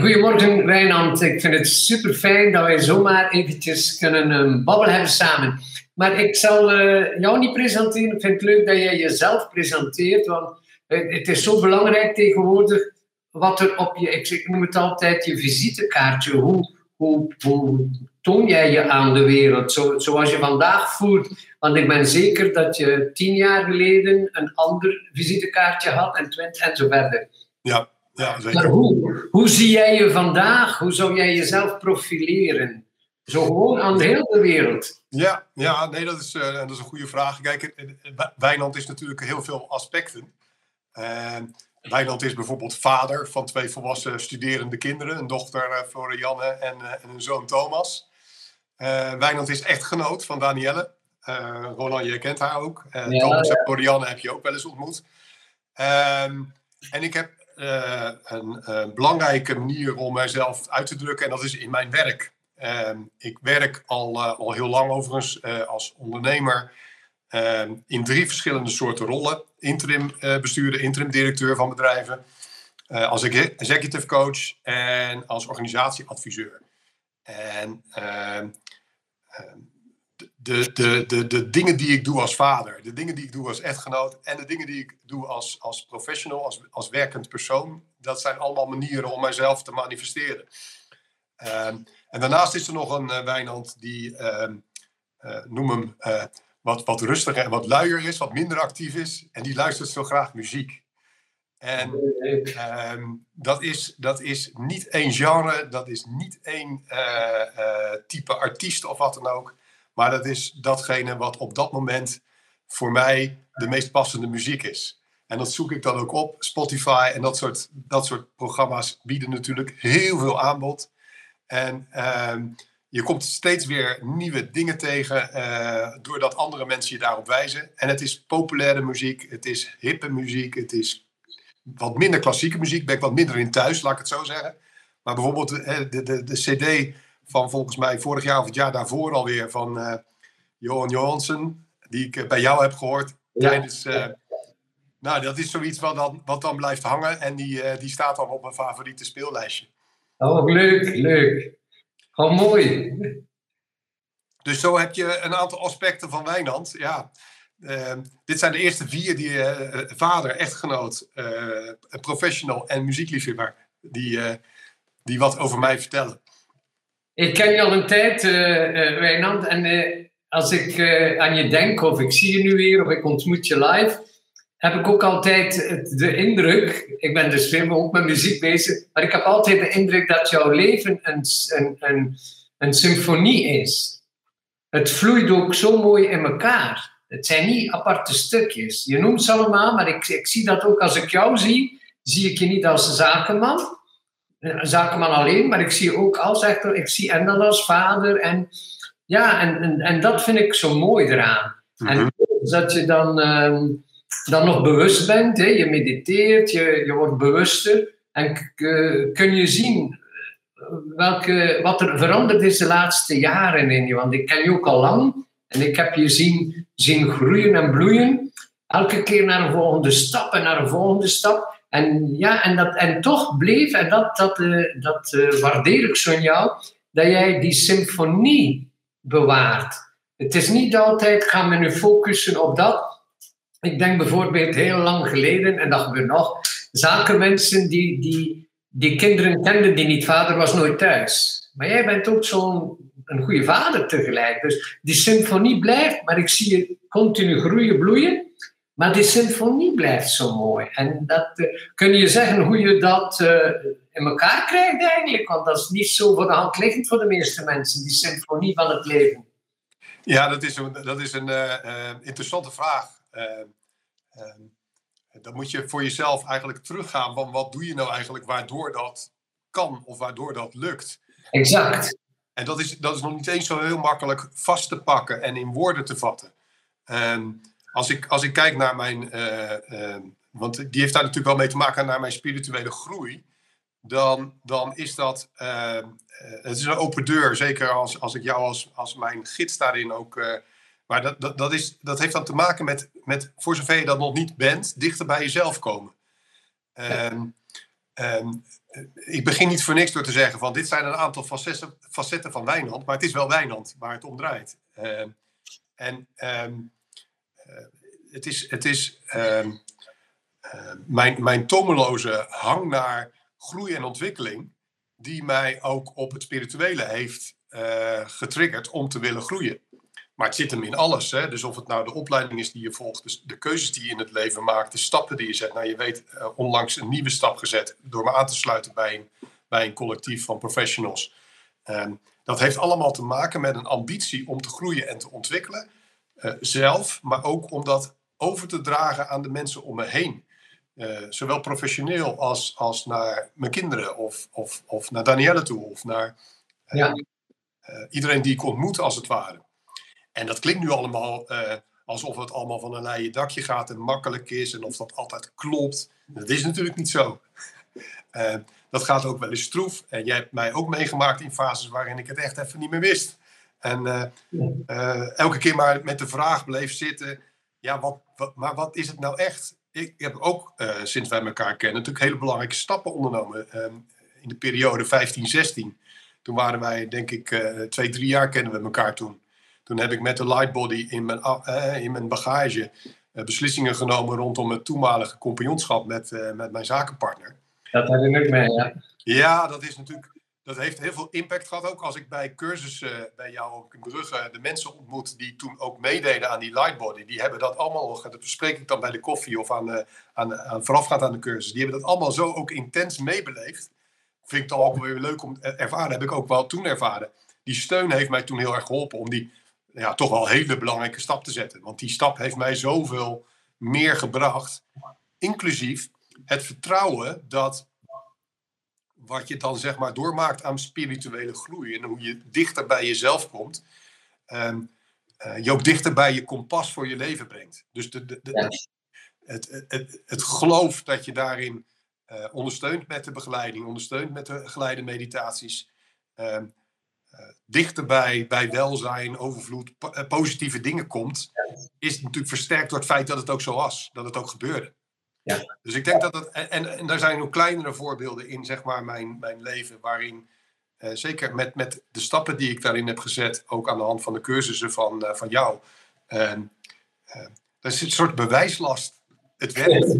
Goedemorgen Wijnand, ik vind het super fijn dat wij zomaar eventjes kunnen um, babbelen hebben samen. Maar ik zal uh, jou niet presenteren, ik vind het leuk dat jij jezelf presenteert, want het is zo belangrijk tegenwoordig wat er op je, ik noem het altijd je visitekaartje, hoe, hoe, hoe toon jij je aan de wereld, zo, zoals je vandaag voelt. Want ik ben zeker dat je tien jaar geleden een ander visitekaartje had en twintig en zo verder. Ja, ja zeker. Maar hoe, hoe zie jij je vandaag? Hoe zou jij jezelf profileren? Zo gewoon aan de hele wereld. Ja, ja nee, dat is, uh, dat is een goede vraag. Kijk, Wijnand is natuurlijk heel veel aspecten. Uh, Wijnand is bijvoorbeeld vader van twee volwassen studerende kinderen. Een dochter uh, Florianne en, en, een zoon Thomas. Wijnand is echtgenoot van Danielle. Roland, jij kent haar ook. Ja, Thomas en Florianne heb je ook wel eens ontmoet. Ehm, en ik heb een, een belangrijke manier om mijzelf uit te drukken. En dat is in mijn werk. Ehm, ik werk al, uh, al heel lang overigens uh, als ondernemer uh, in drie verschillende soorten rollen. Interim bestuurder, interim directeur van bedrijven, als executive coach en als organisatieadviseur. En ehm, de, de, de, de dingen die ik doe als vader, de dingen die ik doe als echtgenoot en de dingen die ik doe als, als professional, als, als werkend persoon, dat zijn allemaal manieren om mijzelf te manifesteren. En daarnaast is er nog een uh, Wijnand die, uh, uh, noem hem, eh, wat, wat rustiger en wat luier is, wat minder actief is. En die luistert zo graag muziek. En ehm, dat, is, dat is niet één genre, dat is niet één type artiest of wat dan ook. Maar dat is datgene wat op dat moment voor mij de meest passende muziek is. En dat zoek ik dan ook op. Spotify en dat soort, dat soort programma's bieden natuurlijk heel veel aanbod. En ehm, je komt steeds weer nieuwe dingen tegen uh, doordat andere mensen je daarop wijzen. En het is populaire muziek, het is hippe muziek, het is wat minder klassieke muziek. Ben ik wat minder in thuis, laat ik het zo zeggen. Maar bijvoorbeeld de, de, de, de CD van volgens mij vorig jaar of het jaar daarvoor alweer van uh, Johan Johansson, die ik bij jou heb gehoord ja. tijdens. Uh, nou, dat is zoiets wat dan, wat dan blijft hangen en die, die staat dan op mijn favoriete speellijstje. Oh, leuk, leuk. Oh, mooi. Dus zo heb je een aantal aspecten van Wijnand. Ja, uh, dit zijn de eerste vier die uh, vader, echtgenoot, professional en muziekliefhebber, die, die wat over mij vertellen. Ik ken je al een tijd, Wijnand, en als ik aan je denk, of ik zie je nu weer, of ik ontmoet je live, heb ik ook altijd de indruk, ik ben dus veel ook met muziek bezig, maar ik heb altijd de indruk dat jouw leven een, een, een, een symfonie is. Het vloeit ook zo mooi in elkaar. Het zijn niet aparte stukjes. Je noemt ze allemaal, maar ik, ik zie dat ook als ik jou zie, zie ik je niet als zakenman, een zakenman alleen, maar ik zie ook als echter, ik zie en dan als vader. En ja, en, en, en dat vind ik zo mooi eraan. Mm -hmm. En dat je dan. Uh, dan nog bewust bent. Hè? Je mediteert, je, je wordt bewuster. En kun je zien eh, welke, wat er veranderd is de laatste jaren in je. Want ik ken je ook al lang. En ik heb je zien, zien groeien en bloeien. Elke keer naar een volgende stap en naar een volgende stap. En, ja, en, dat, en toch bleef, en dat, dat, uh, dat uh, waardeer ik zo in jou, dat jij die symfonie bewaart. Het is niet altijd, gaan we nu focussen op dat, ik denk bijvoorbeeld heel lang geleden, en dat gebeurt nog, zakenmensen die, die, die kinderen kenden die niet vader was nooit thuis. Maar jij bent ook zo'n een goede vader tegelijk. Dus die symfonie blijft, maar ik zie je continu groeien, bloeien. Maar die symfonie blijft zo mooi. En dat, uh, kun je zeggen hoe je dat uh, in elkaar krijgt eigenlijk? Want dat is niet zo voor de hand liggend voor de meeste mensen, die symfonie van het leven. Ja, dat is een, dat is een uh, interessante vraag. Ehm, ehm, dan moet je voor jezelf eigenlijk teruggaan van wat doe je nou eigenlijk waardoor dat kan of waardoor dat lukt. Exact. En dat is, dat is nog niet eens zo heel makkelijk vast te pakken en in woorden te vatten. Um, als, ik, als ik kijk naar mijn, uh, uh, want die heeft daar natuurlijk wel mee te maken naar mijn spirituele groei, dan, dan is dat, uh, het is een open deur. Zeker als, als ik jou als, als mijn gids daarin ook maar dat, dat, dat, is, dat heeft dan te maken met, met, voor zover je dat nog niet bent, dichter bij jezelf komen. Um, um, ik begin niet voor niks door te zeggen van dit zijn een aantal facetten, facetten van Wijnand, maar het is wel Wijnand waar het om draait. Ehm, en ehm, eh, het is, het is ehm, mijn, mijn tomeloze hang naar groei en ontwikkeling, die mij ook op het spirituele heeft uh, getriggerd om te willen groeien. Maar het zit hem in alles. Hè? Dus of het nou de opleiding is die je volgt, de keuzes die je in het leven maakt, de stappen die je zet. Nou, je weet onlangs een nieuwe stap gezet door me aan te sluiten bij een, bij een collectief van professionals. Um, dat heeft allemaal te maken met een ambitie om te groeien en te ontwikkelen. Uh, zelf, maar ook om dat over te dragen aan de mensen om me heen. Uh, zowel professioneel als, als naar mijn kinderen of, of, of naar Danielle toe of naar ja. iedereen die ik ontmoet als het ware. En dat klinkt nu allemaal alsof het allemaal van een leien dakje gaat en makkelijk is en of dat altijd klopt. Dat is natuurlijk niet zo. Dat gaat ook wel eens stroef. En jij hebt mij ook meegemaakt in fases waarin ik het echt even niet meer wist. En uh, elke keer maar met de vraag bleef zitten: ja, wat, wat, maar wat is het nou echt? Ik heb ook sinds wij elkaar kennen natuurlijk hele belangrijke stappen ondernomen. Ehm, in de periode 15-16. Toen waren wij, denk ik, twee, drie jaar kennen we elkaar toen. Toen heb ik met de Lightbody in mijn, uh, in mijn bagage beslissingen genomen rondom het toenmalige compagnonschap met, met mijn zakenpartner. Dat herinner ik mij, ja. Ja, dat is natuurlijk. Dat heeft heel veel impact gehad. Ook als ik bij cursussen bij jou ook in Brugge de mensen ontmoet die toen ook meededen aan die Lightbody. Die hebben dat allemaal, dat bespreek ik dan bij de koffie of aan, aan, aan voorafgaand aan de cursus. Die hebben dat allemaal zo ook intens meebeleefd. Vind ik dan ook weer leuk om te ervaren. Heb ik ook wel toen ervaren. Die steun heeft mij toen heel erg geholpen om die ja, toch wel hele belangrijke stap te zetten. Want die stap heeft mij zoveel meer gebracht. Inclusief het vertrouwen dat wat je dan zeg maar doormaakt aan spirituele groei en hoe je dichter bij jezelf komt, um, uh, je ook dichter bij je kompas voor je leven brengt. Dus de, de, de, het, het, het, het, geloof dat je daarin uh, ondersteunt met de begeleiding, ondersteunt met de geleide meditaties, um, uh, dichterbij bij welzijn, overvloed, eh, positieve dingen komt, is natuurlijk versterkt door het feit dat het ook zo was, dat het ook gebeurde. Ja. Dus ik denk dat het, en, en daar zijn ook kleinere voorbeelden in, zeg maar, mijn, mijn leven, waarin, uh, zeker met, met de stappen die ik daarin heb gezet, ook aan de hand van de cursussen van, uh, van jou, uh, dat is een soort bewijslast. Het werkt.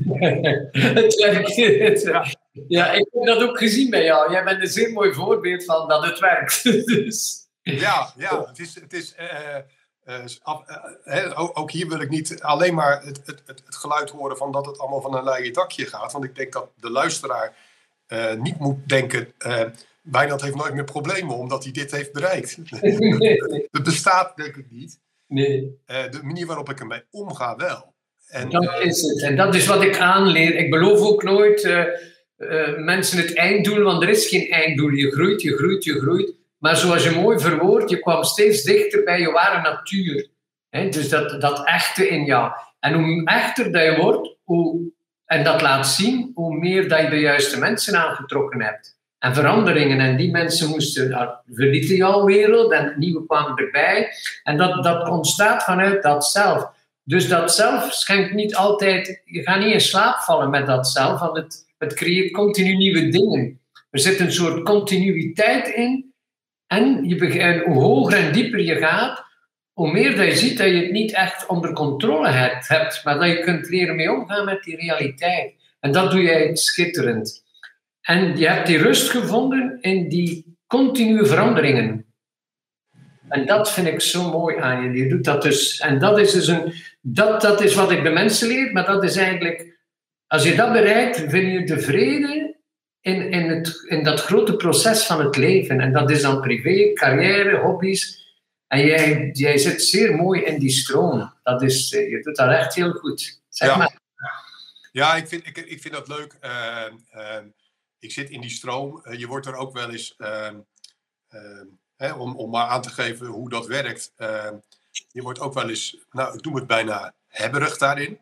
het werkt. Ja. Ja, ik heb dat ook gezien bij jou. Jij bent een zeer mooi voorbeeld van dat het werkt. dus. Ja, ja, het is. Het is uh, ook, ook, hier wil ik niet alleen maar het, het, het, geluid horen van dat het allemaal van een leien dakje gaat. Want ik denk dat de luisteraar niet moet denken. Wijnand heeft nooit meer problemen omdat hij dit heeft bereikt. Het bestaat denk ik niet. Nee. de manier waarop ik ermee omga wel. En, dat is het. En dat is wat ik aanleer. Ik beloof ook nooit uh, mensen het einddoel, want er is geen einddoel. Je groeit, je groeit, je groeit. Maar zoals je mooi verwoordt, je kwam steeds dichter bij je ware natuur. He, dus dat, dat echte in jou. En hoe echter dat je wordt, hoe, en dat laat zien, hoe meer dat je de juiste mensen aangetrokken hebt. En veranderingen. En die mensen moesten, uh, verlieten jouw wereld en nieuwe kwamen erbij. En dat, dat ontstaat vanuit dat zelf. Dus dat zelf schenkt niet altijd, je gaat niet in slaap vallen met dat zelf, want het, het creëert continu nieuwe dingen. Er zit een soort continuïteit in. En, je hoe hoger en dieper je gaat, hoe meer dat je ziet dat je het niet echt onder controle hebt, hebt, maar dat je kunt leren mee omgaan met die realiteit. En dat doe jij schitterend. En je hebt die rust gevonden in die continue veranderingen. En dat vind ik zo mooi aan je. Je doet dat dus. En dat is dus een. Dat, dat is wat ik de mensen leer, maar dat is eigenlijk als je dat bereikt, vind je de vrede in, in, het, in dat grote proces van het leven. En dat is dan privé, carrière, hobby's. En jij, jij zit zeer mooi in die stroom. Dat is, eh, je doet dat echt heel goed. Zeg ja. maar. Ja, ik vind, ik, ik vind dat leuk. Uh, uh, ik zit in die stroom. Uh, je wordt er ook wel eens, ehm, ehm, hè, om, om maar aan te geven hoe dat werkt. Ehm, je wordt ook wel eens, nou, ik noem het bijna hebberig daarin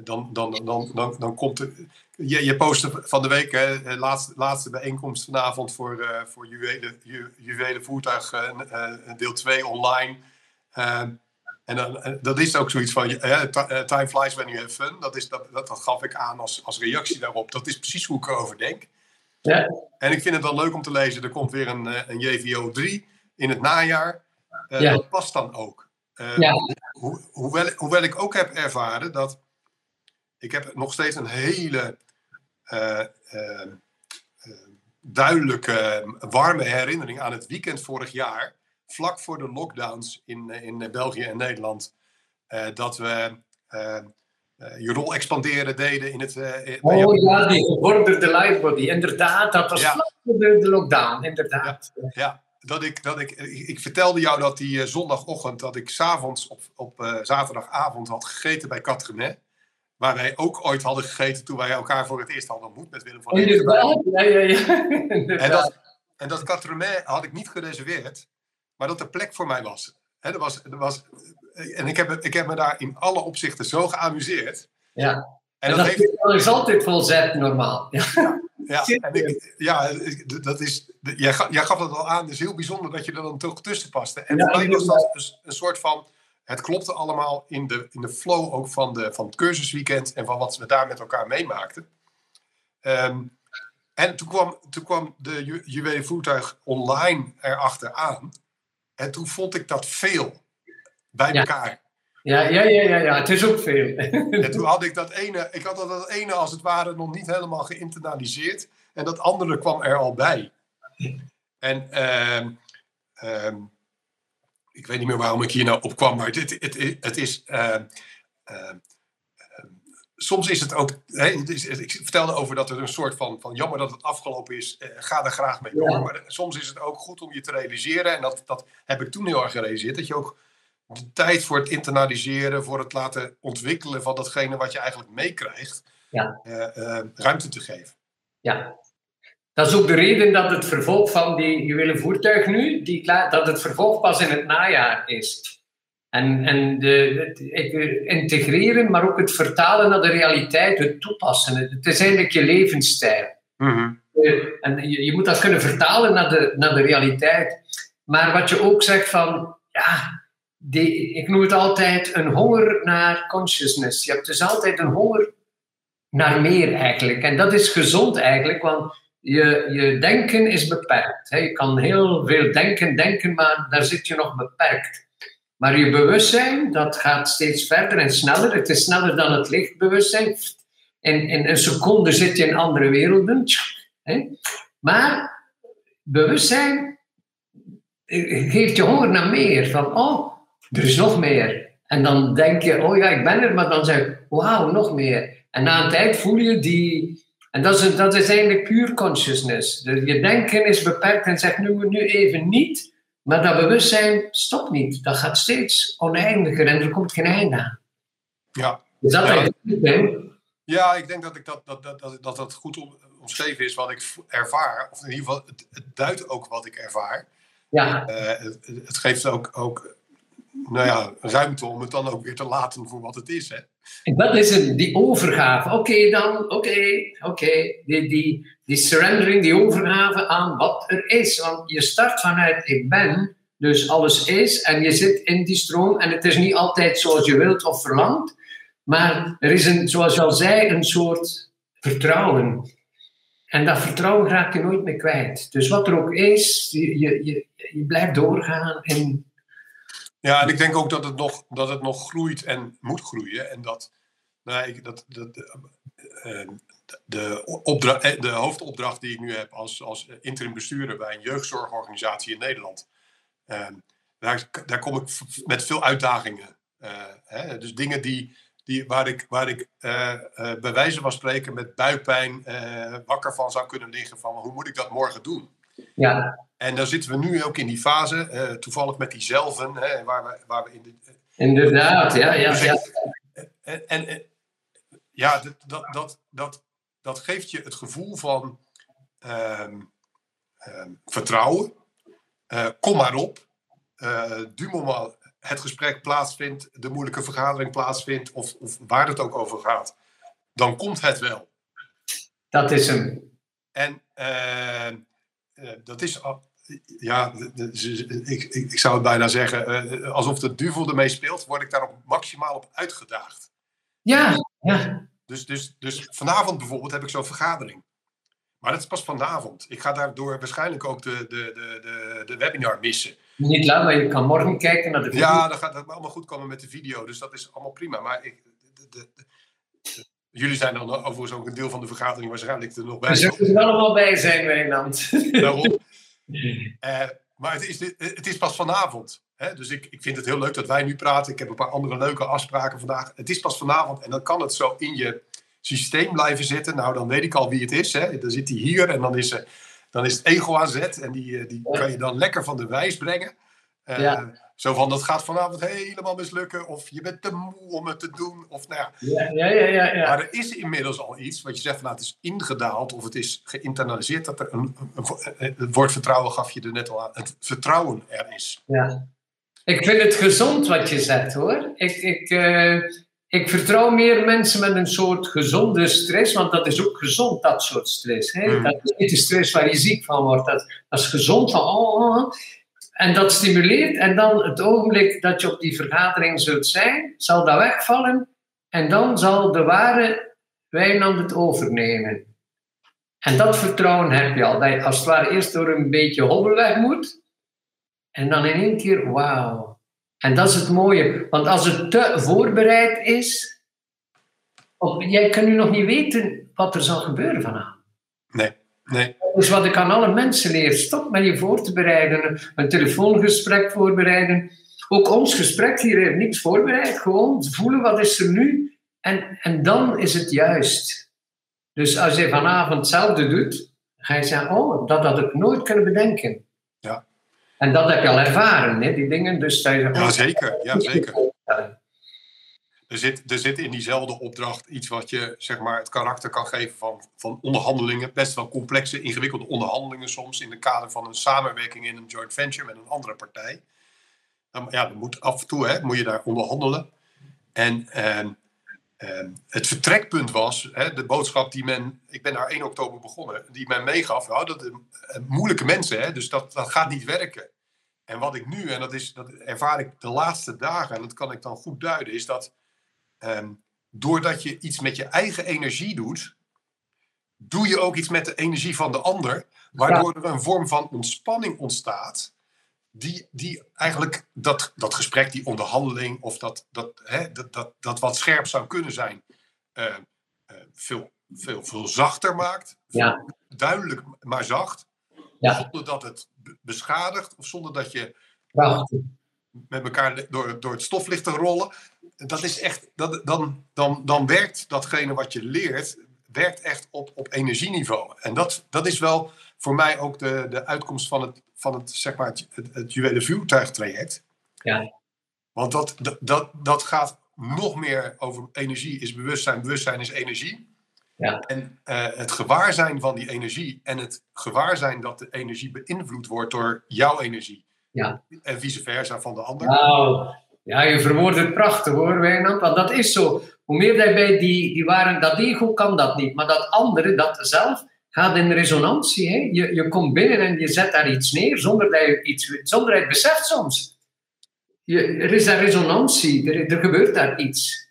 dan, dan, dan, dan, dan komt er. Je, je postte van de week, hè, laatste, laatste bijeenkomst vanavond voor, uh, voor juwelen, ju, juwelen voertuig uh, deel 2 online. En dan, dat is ook zoiets van, time flies when you have fun. Dat, is, dat, dat, gaf ik aan als, als reactie daarop. Dat is precies hoe ik erover denk. Ja. En ik vind het dan leuk om te lezen. Er komt weer een, een JVO 3 in het najaar. Uh, ja. Dat past dan ook. Uh, ja. ho hoewel, hoewel ik ook heb ervaren dat ik heb nog steeds een hele uh, duidelijke, warme herinnering aan het weekend vorig jaar, vlak voor de lockdowns in, in België en Nederland, dat we je rol expanderen deden in het. oh ja, die gevorderde livebody, inderdaad, dat was ja. vlak voor de, de, lockdown, inderdaad. Ja, ja dat ik, dat ik, ik, vertelde jou dat die zondagochtend, dat ik s'avonds op, op uh, zaterdagavond had gegeten bij Katremet. Waar wij ook ooit hadden gegeten toen wij elkaar voor het eerst hadden ontmoet met Willem van Inderdaad, ja, ja, ja. En dat, en dat had ik niet gereserveerd, maar dat er plek voor mij was. He, er was, er was en ik heb, ik heb me daar in alle opzichten zo geamuseerd. Ja. En, en dat, dat heeft... is altijd vol zet normaal. Ja. Ja, en ik, ja dat is, jij, jij gaf het al aan, het is heel bijzonder dat je er dan toch tussen paste. En ja, voor mij was dat een, een, soort van, het klopte allemaal in de, in de flow ook van, de, van het cursusweekend en van wat we daar met elkaar meemaakten. Um, en toen kwam, toen kwam de ju Juwelen Voertuig online erachter aan. En toen vond ik dat veel bij elkaar. Ja, ja, ja, ja, ja, het is ook veel. En toen had ik dat ene, ik had dat ene als het ware nog niet helemaal geïnternaliseerd. En dat andere kwam er al bij. En uh, uh, ik weet niet meer waarom ik hier nou op kwam, maar het, het, het, het is. Uh, soms is het ook. Hè, ik vertelde over dat er een soort van, van jammer dat het afgelopen is. Eh, ga er graag mee door. Maar soms is het ook goed om je te realiseren. En dat, dat heb ik toen heel erg gerealiseerd. Dat je ook de tijd voor het internaliseren, voor het laten ontwikkelen van datgene wat je eigenlijk meekrijgt, ja. ruimte te geven. Ja, dat is ook de reden dat het vervolg van die juwelen voertuig nu, die, dat het vervolg pas in het najaar is. En, en de, het, integreren, maar ook het vertalen naar de realiteit, het toepassen. Het, is eigenlijk je levensstijl. Mm En je, je, moet dat kunnen vertalen naar de, naar de realiteit. Maar wat je ook zegt van, ja, die, ik noem het altijd een honger naar consciousness. Je hebt dus altijd een honger naar meer eigenlijk. En dat is gezond eigenlijk, want je, je denken is beperkt. Je kan heel veel denken, denken, maar daar zit je nog beperkt. Maar je bewustzijn, dat gaat steeds verder en sneller. Het is sneller dan het lichtbewustzijn. In, in een seconde zit je in andere werelden. Maar bewustzijn geeft je honger naar meer. Van, oh, er is nog meer. En dan denk je, oh ja, ik ben er, maar dan zeg je, wauw, nog meer. En na een tijd voel je die. En dat is, dat is eigenlijk puur consciousness. Je denken is beperkt en zegt nu, nu even niet. Maar dat bewustzijn stopt niet. Dat gaat steeds oneindiger en er komt geen einde aan. Ja. Is dat ja. Ja, ik denk dat, ik dat, dat, dat, dat dat goed omschreven is wat ik ervaar. Of in ieder geval, het, het duidt ook wat ik ervaar. Ja. Uh, het, het, geeft ook, ook nou ja, ruimte om het dan ook weer te laten voor wat het is. Hè? Dat is het, die overgave. Oké dan, oké, oké. Die, die, die surrendering, die overgave aan wat er is. Want je start vanuit ik ben, dus alles is. En je zit in die stroom en het is niet altijd zoals je wilt of verlangt. Maar er is, een, zoals je al zei, een soort vertrouwen. En dat vertrouwen raak je nooit meer kwijt. Dus wat er ook is, je, je, je blijft doorgaan in ja, en ik denk ook dat het nog, dat het nog groeit en moet groeien. En dat, nou, ik, dat, dat uh, de, opdracht, eh, de hoofdopdracht die ik nu heb als, als interim bestuurder bij een jeugdzorgorganisatie in Nederland. Uh, daar, daar kom ik met veel uitdagingen. Uh, hè, dus dingen die, die, waar ik, waar ik bij wijze van spreken met buikpijn wakker van zou kunnen liggen van hoe moet ik dat morgen doen? Ja. En dan zitten we nu ook in die fase, uh, toevallig met die zelven, hè, waar, we, waar we in de. Inderdaad, ja, ja. Dus ja. En, en, ja, dat, dat, dat, dat, dat geeft je het gevoel van um, um, vertrouwen. Uh, kom maar op. Uh, du moment het gesprek plaatsvindt, de moeilijke vergadering plaatsvindt, of, of waar het ook over gaat, dan komt het wel. Dat is hem. En uh, dat is ja, ik, ik, ik zou het bijna zeggen, eh, alsof de duivel ermee speelt, word ik daar ook maximaal op uitgedaagd. Ja, ja. Dus, dus, dus vanavond bijvoorbeeld heb ik zo'n vergadering. Maar dat is pas vanavond. Ik ga daardoor waarschijnlijk ook de, de, de, de, de webinar missen. Niet laat, maar je kan morgen kijken naar de video. Ja, dan gaat het allemaal goed komen met de video. Dus dat is allemaal prima. Maar ik, de, de, de- de- jullie zijn dan overigens ook een deel van de vergadering waarschijnlijk er nog bij. We zullen er allemaal bij zijn, Wijnand. Daarom. Eh, maar het is, het is pas vanavond. Hè? Dus ik, ik vind het heel leuk dat wij nu praten. Ik heb een paar andere leuke afspraken vandaag. Het is pas vanavond en dan kan het zo in je systeem blijven zitten. Nou, dan weet ik al wie het is. Hè? Dan zit hij hier en dan is, eh, dan is het ego aan zet. En die, eh, die kan je dan lekker van de wijs brengen. Ja. Zo van, dat gaat vanavond helemaal mislukken. Of je bent te moe om het te doen. Of nou ja, Ja, ja, ja, ja. ja. maar er is inmiddels al iets wat je zegt van nou, het is ingedaald of het is geïnternaliseerd. Dat er een, een- een- het woord vertrouwen gaf je er net al aan. Het vertrouwen er is. Ja. Ik vind het gezond wat je zegt hoor. Ik, ik, eh, ik vertrouw meer mensen met een soort gezonde stress, want dat is ook gezond, dat soort stress. Hè? Mm. Dat is niet de stress waar je ziek van wordt. Dat, dat is gezond van oh, oh, oh. En dat stimuleert. En dan het ogenblik dat je op die vergadering zult zijn, zal dat wegvallen. En dan zal de ware wijnand het overnemen. En dat vertrouwen heb je al. Dat je als het ware eerst door een beetje hobbelweg moet. En dan in één keer, wauw. En dat is het mooie. Want als het te voorbereid is, jij kan nu nog niet weten wat er zal gebeuren vanavond. Nee. Dus wat ik aan alle mensen leer, stop met je voor te bereiden. Een telefoongesprek voorbereiden. Ook ons gesprek hier heeft niks voorbereid. Gewoon voelen wat is er nu. En, en dan is het juist. Dus als je vanavond hetzelfde doet, ga je zeggen, oh, dat had ik nooit kunnen bedenken. Ja. En dat heb je al ervaren, hè, die dingen. Dus dat je zegt, Ja, oh, zeker. Ja, zeker. Er zit, er zit in diezelfde opdracht iets wat je zeg maar, het karakter kan geven van, van onderhandelingen. Best wel complexe, ingewikkelde onderhandelingen soms. In het kader van een samenwerking in een joint venture met een andere partij. Ja, dan moet af en toe hè, moet je daar onderhandelen. En ehm, ehm, het vertrekpunt was, hè, de boodschap die men, ik ben daar 1 oktober begonnen, die men meegaf. Nou, dat, eh, moeilijke mensen, hè, dus dat, dat gaat niet werken. En wat ik nu, en dat, is, dat ervaar ik de laatste dagen, en dat kan ik dan goed duiden, is dat ehm, doordat je iets met je eigen energie doet, doe je ook iets met de energie van de ander, waardoor er een vorm van ontspanning ontstaat, die, die eigenlijk dat, dat gesprek, die onderhandeling, of dat, dat, hè, dat, dat, dat wat scherp zou kunnen zijn, eh, eh, veel, veel, veel zachter maakt. Ja. Duidelijk, maar zacht. Ja. Zonder dat het be- beschadigt of zonder dat je met elkaar door, door het stof ligt te rollen. Dat is echt, dat, dan, dan, dan werkt datgene wat je leert, werkt echt op, op energieniveau. En dat, dat is wel voor mij ook de, de uitkomst van het, van het, zeg maar, het, het, het juwelen vuurtuigtraject. Ja. Want dat, dat, dat, dat gaat nog meer over energie is bewustzijn, bewustzijn is energie. Ja. En eh, het gewaarzijn van die energie en het gewaarzijn dat de energie beïnvloed wordt door jouw energie. Ja. En vice versa van de ander. Nou, ja, je verwoordt het prachtig hoor, Wijnand. Want dat is zo. Hoe meer dat bij die, die waren, dat ego kan dat niet. Maar dat andere, dat zelf, gaat in resonantie. Hè? Je, je komt binnen en je zet daar iets neer zonder dat je, iets, zonder dat je het beseft soms. Je, er is daar resonantie, er, er gebeurt daar iets.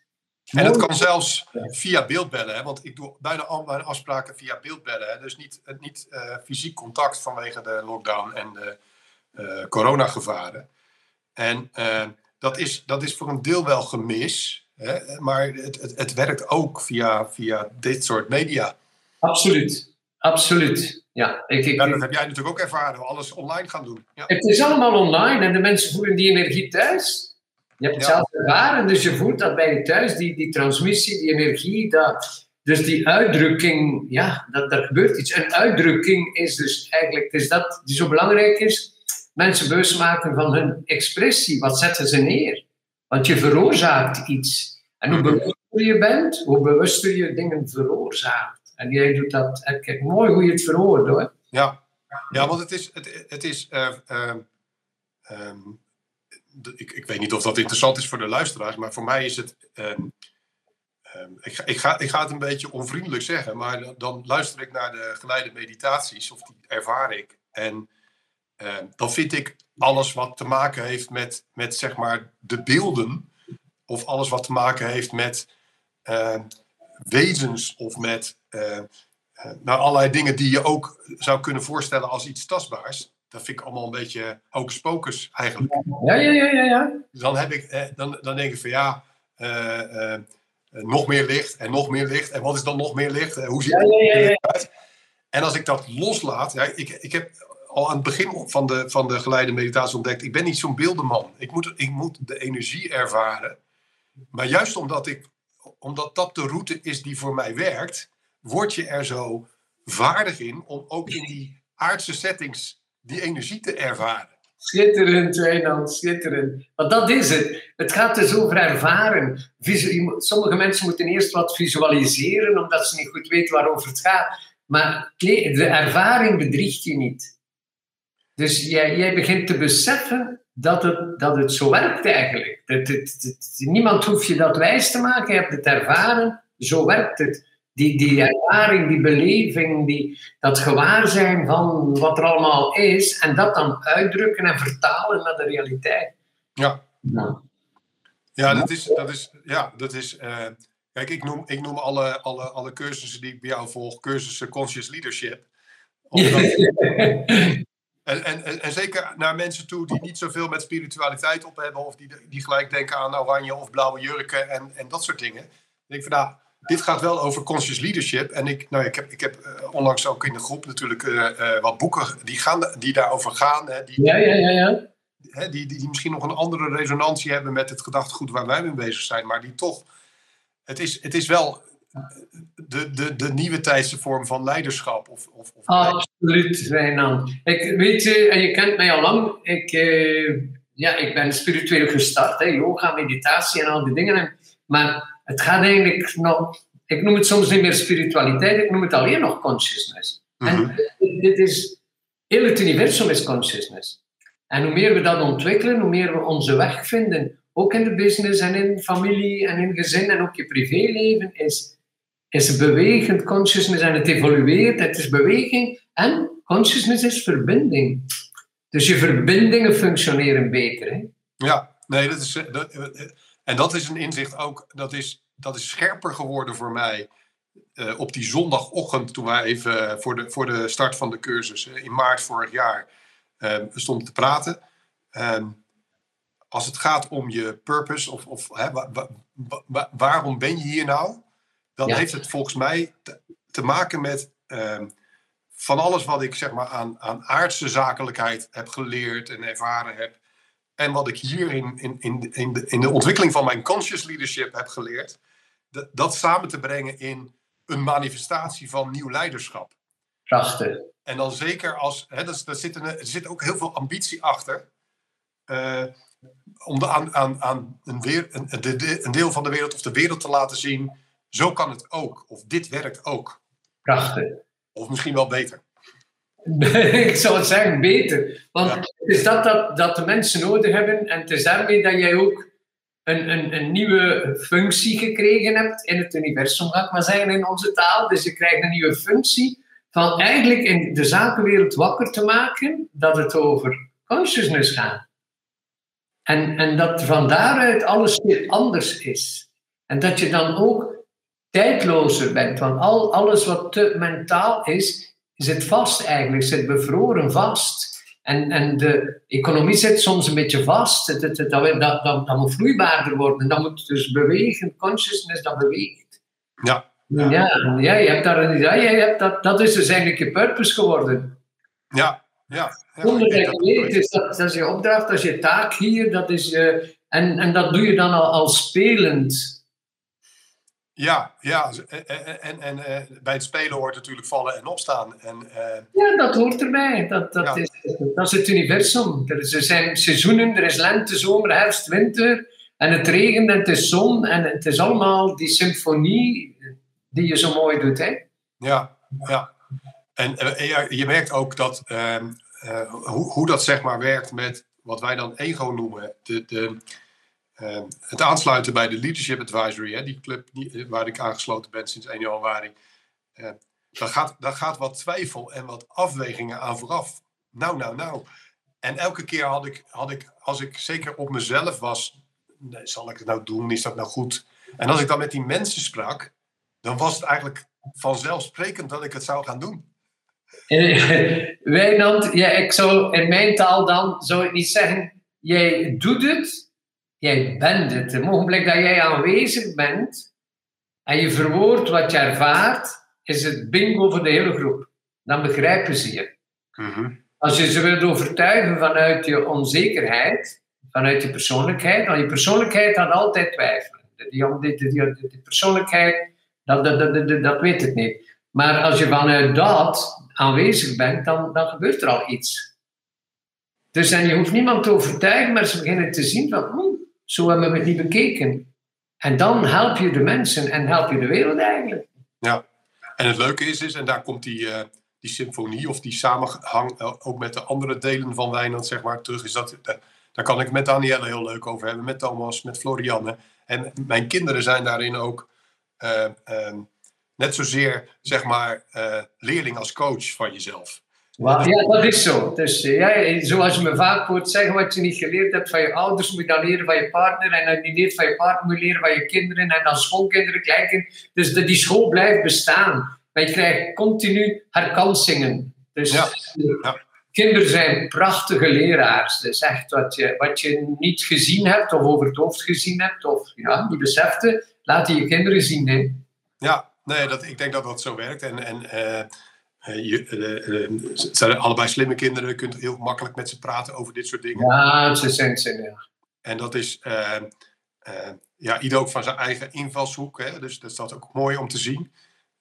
En Mooi. kan zelfs via beeldbellen, hè? want ik doe bijna al mijn afspraken via beeldbellen. Hè? Dus niet, het niet eh, fysiek contact vanwege de lockdown en de eh, coronagevaren. En eh, dat, is, dat is voor een deel wel gemis, hè? maar het, het, het werkt ook via, via dit soort media. Absoluut, absoluut. Ja, ik, ik, Ja, dat heb jij natuurlijk ook ervaren, we alles online gaan doen. Ja. Het is allemaal online en de mensen voelen die energie thuis. Je hebt het Ja. zelf ervaren, dus je voelt dat bij je thuis, die, die transmissie, die energie. Dat, dus die uitdrukking, ja, dat, er gebeurt iets. Een uitdrukking is dus eigenlijk, het is dat die zo belangrijk is, mensen bewust maken van hun expressie. Wat zetten ze neer? Want je veroorzaakt iets. En hoe bewuster je bent, hoe bewuster je dingen veroorzaakt. En jij doet dat, kijk, mooi hoe je het verwoordt hoor. Ja, ja want het is. Het, het is eh, ehm, ehm, ik, ik weet niet of dat interessant is voor de luisteraars, maar voor mij is het. ehm, ik, ga, ik, ga, ik ga het een beetje onvriendelijk zeggen, maar dan luister ik naar de geleide meditaties, of die ervaar ik. En dan vind ik alles wat te maken heeft met, met zeg maar de beelden, of alles wat te maken heeft met wezens of met nou, allerlei dingen die je ook zou kunnen voorstellen als iets tastbaars. Dat vind ik allemaal een beetje hocus pocus eigenlijk. Ja, ja, ja, ja. ja. Dan, heb ik, dan, dan denk ik van ja, uh, nog meer licht en nog meer licht. En wat is dan nog meer licht? hoe ziet het ja, ja, ja, uit? En als ik dat loslaat, ja, ik, ik heb al aan het begin van de, van de geleide meditatie ontdekt, ik ben niet zo'n beeldenman. Ik moet, ik moet de energie ervaren. Maar juist omdat, ik, omdat dat de route is die voor mij werkt, word je er zo vaardig in om ook in die aardse settings die energie te ervaren. Schitterend, Wijnand, schitterend. Want dat is het. Het gaat dus over ervaren. Sommige mensen moeten eerst wat visualiseren, omdat ze niet goed weten waarover het gaat. Maar de ervaring bedriegt je niet. Dus jij, jij begint te beseffen dat het, dat het zo werkt eigenlijk. Dat het, niemand hoeft je dat wijs te maken, je hebt het ervaren, zo werkt het die, die ervaring, die beleving, die, dat gewaarzijn van wat er allemaal is, en dat dan uitdrukken en vertalen naar de realiteit. Ja. Ja, dat is. Dat is, ja, dat is uh, kijk, ik noem, ik noem alle, alle, alle cursussen die ik bij jou volg, cursussen Conscious Leadership. en, en, en, zeker naar mensen toe die niet zoveel met spiritualiteit op hebben, of die, die gelijk denken aan oranje of blauwe jurken en, en dat soort dingen. Dan denk ik van nou dit gaat wel over conscious leadership. En ik, nou, ik heb, ik heb uh, onlangs ook in de groep natuurlijk uh, uh, wat boeken die, gaan, die daarover gaan. Hè, die, ja, ja, ja. ja. Hè, die, die, die, misschien nog een andere resonantie hebben met het gedachtegoed waar wij mee bezig zijn. Maar die toch. Het is, het is wel de, de, de nieuwe tijdse vorm van leiderschap. Of, of, of Absoluut, Wijnand. Ik weet je, en je kent mij al lang. Ik, ja, ik ben spiritueel gestart. Hè, yoga, meditatie en al die dingen. Maar het gaat eigenlijk nog, ik noem het soms niet meer spiritualiteit, ik noem het alleen nog consciousness. En mhm. dit is, heel het universum is consciousness. En hoe meer we dat ontwikkelen, hoe meer we onze weg vinden, ook in de business en in familie en in gezin en ook je privéleven, is, is bewegend consciousness en het evolueert, het is beweging en consciousness is verbinding. Dus je verbindingen functioneren beter. Hè? Ja, nee, dat is, dat, en dat is een inzicht ook, dat is, dat is scherper geworden voor mij uh, op die zondagochtend toen wij even voor de, voor de start van de cursus in maart vorig jaar stonden te praten. Ehm, als het gaat om je purpose of, of waarom ben je hier nou, dan ja. heeft het volgens mij te, te maken met ehm, van alles wat ik zeg maar aan, aan aardse zakelijkheid heb geleerd en ervaren heb, en wat ik hier in, in, in, in, de, in de ontwikkeling van mijn conscious leadership heb geleerd, dat, dat samen te brengen in een manifestatie van nieuw leiderschap. Prachtig. En dan zeker als, hè, dat, dat zit een, er zit ook heel veel ambitie achter. Uh, om de, aan, aan, aan een, weer, een, een deel van de wereld of de wereld te laten zien, zo kan het ook. Of dit werkt ook. Prachtig. Of misschien wel beter. ik zou het zeggen, beter. Want het is dat, dat dat de mensen nodig hebben. En het is daarmee dat jij ook een, een, een nieuwe functie gekregen hebt in het universum, ga ik maar zeggen, in onze taal. Dus je krijgt een nieuwe functie van eigenlijk in de zakenwereld wakker te maken dat het over consciousness gaat. En, en dat van daaruit alles weer anders is. En dat je dan ook tijdlozer bent. Want al, alles wat te mentaal is, zit vast eigenlijk, zit bevroren vast. En, en de economie zit soms een beetje vast. Het, dat, dat, dat, moet vloeibaarder worden. Dat moet dus bewegen, consciousness dat beweegt. Ja. Ja, ja, ja je hebt daar een, ja, je hebt dat, dat is dus eigenlijk je purpose geworden. Ja, ja. ja Zonder dat je weet, dus dat, dat is je opdracht, dat is je taak hier. Dat is, uh, en, en dat doe je dan al, al spelend. Ja, ja. En, en, en bij het spelen hoort natuurlijk vallen en opstaan. En, ja, dat hoort erbij. Dat, dat, is, dat is het universum. Er, zijn seizoenen, er is lente, zomer, herfst, winter. En het regent en het is zon. En het is allemaal die symfonie die je zo mooi doet. Hè? Ja, ja. En, je merkt ook dat uh, hoe, hoe dat zeg maar werkt met wat wij dan ego noemen. De, de, Ehm, het aansluiten bij de Leadership Advisory, hè, die club die, waar ik aangesloten ben sinds 1 januari. Uh, daar, gaat, daar gaat wat twijfel en wat afwegingen aan vooraf. Nou, nou, nou. en elke keer had ik, had ik, als ik zeker op mezelf was, nee, zal ik het nou doen? Is dat nou goed? En als ik dan met die mensen sprak, dan was het eigenlijk vanzelfsprekend dat ik het zou gaan doen. Wijnand, ja, ik zou in mijn taal dan zou ik niet zeggen, jij doet het, jij bent het. Het ogenblik dat jij aanwezig bent en je verwoordt wat je ervaart, is het bingo voor de hele groep. Dan begrijpen ze je. Mhm. Als je ze wilt overtuigen vanuit je onzekerheid, vanuit je persoonlijkheid, want je persoonlijkheid had altijd twijfelen. Die, die, die, die persoonlijkheid, dat, dat, dat, dat, dat weet het niet. Maar als je vanuit dat aanwezig bent, dan, dan gebeurt er al iets. Dus en je hoeft niemand te overtuigen, maar ze beginnen te zien van, zo hebben we het niet bekeken. En dan help je de mensen en help je de wereld eigenlijk. Ja, en het leuke is, is en daar komt die, uh, die symfonie of die samenhang uh, ook met de andere delen van Wijnand zeg maar, terug. Is dat, uh, daar kan ik met Danielle heel leuk over hebben, met Thomas, met Florianne. En mijn kinderen zijn daarin ook ehm, net zozeer zeg maar, leerling als coach van jezelf. Ja, dat is zo. Dus ja, zoals je me vaak hoort zeggen, wat je niet geleerd hebt van je ouders, moet je dan leren van je partner. En je niet leert van je partner, moet je leren van je kinderen. En dan schoolkinderen, kleinkinderen. Dus de, die school blijft bestaan. Je krijgt continu herkansingen. Dus ja. Ja. kinderen zijn prachtige leraars. Dus echt wat je, wat je niet gezien hebt, of over het hoofd gezien hebt, of ja, niet besefte, laat je kinderen zien. Hè. Ja, nee, dat, ik denk dat dat zo werkt. En, en uh, het zijn allebei slimme kinderen, je kunt heel makkelijk met ze praten over dit soort dingen. Ja, ze zijn ze, ja. En dat is, uh, ja, ieder ook van zijn eigen invalshoek. Hè? Dus dat is dat ook mooi om te zien.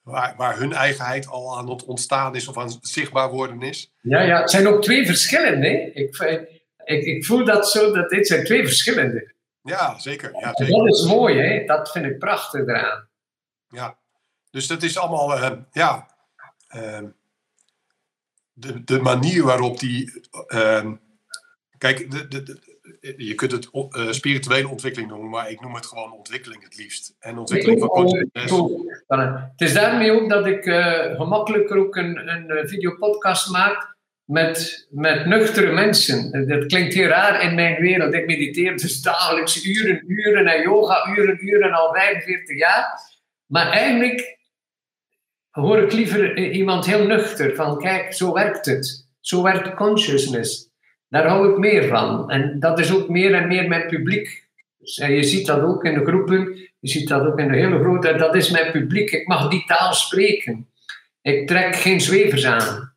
Waar, waar hun eigenheid al aan het ontstaan is of aan het zichtbaar worden is. Ja, ja, het zijn ook twee verschillende. Ik, ik, ik voel dat zo, dat dit zijn twee verschillende. Ja, zeker. Ja, zeker. Dat is mooi, hè? dat vind ik prachtig eraan. Ja, dus dat is allemaal, ja, uh, de, de manier waarop die. Uh, kijk, de, de, de, je kunt het uh, spirituele ontwikkeling noemen, maar ik noem het gewoon ontwikkeling het liefst. En ontwikkeling van consciousness. Het is daarmee ook dat ik uh, gemakkelijker ook een, een videopodcast maak met, met nuchtere mensen. Dat klinkt heel raar in mijn wereld. Ik mediteer dus dagelijks uren, uren en yoga, uren, uren al 45 jaar. Maar eigenlijk hoor ik liever iemand heel nuchter van kijk, zo werkt het. Zo werkt consciousness. Daar hou ik meer van. En dat is ook meer en meer mijn publiek. Dus, en je ziet dat ook in de groepen, je ziet dat ook in de hele grote, dat is mijn publiek. Ik mag die taal spreken. Ik trek geen zwevers aan.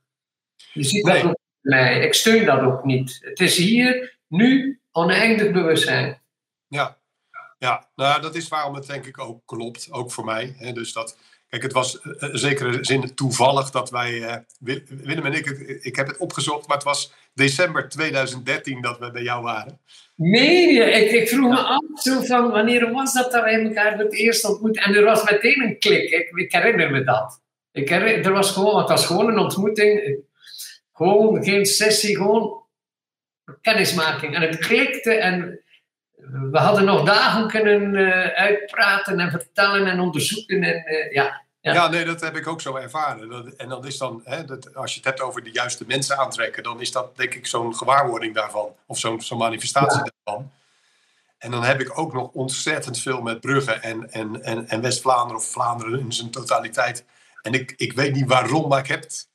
Je ziet nee. dat ook bij mij. Ik steun dat ook niet. Het is hier, nu, oneindig bewustzijn. Ja, ja. Nou, dat is waarom het denk ik ook klopt, ook voor mij. Dus dat, Kijk, het was in zekere zin toevallig dat wij, uh, Willem en ik, ik heb het opgezocht, maar het was december 2013 dat we bij jou waren. Nee, ik, ik vroeg me af zo van wanneer was dat dat wij elkaar voor het eerst ontmoet En er was meteen een klik, ik, ik herinner me dat. Ik herinner, er was gewoon, het was gewoon een ontmoeting, gewoon geen sessie, gewoon kennismaking. En het klikte en we hadden nog dagen kunnen uh, uitpraten en vertellen en onderzoeken. En, uh, ja, ja. ja. nee, dat heb ik ook zo ervaren. Dat, en dan is dan, hè, dat, als je het hebt over de juiste mensen aantrekken, dan is dat denk ik zo'n gewaarwording daarvan. Of zo'n zo'n manifestatie ja. daarvan. En dan heb ik ook nog ontzettend veel met Brugge en, en, en, en West-Vlaanderen of Vlaanderen in zijn totaliteit. En ik, ik weet niet waarom, maar ik heb het.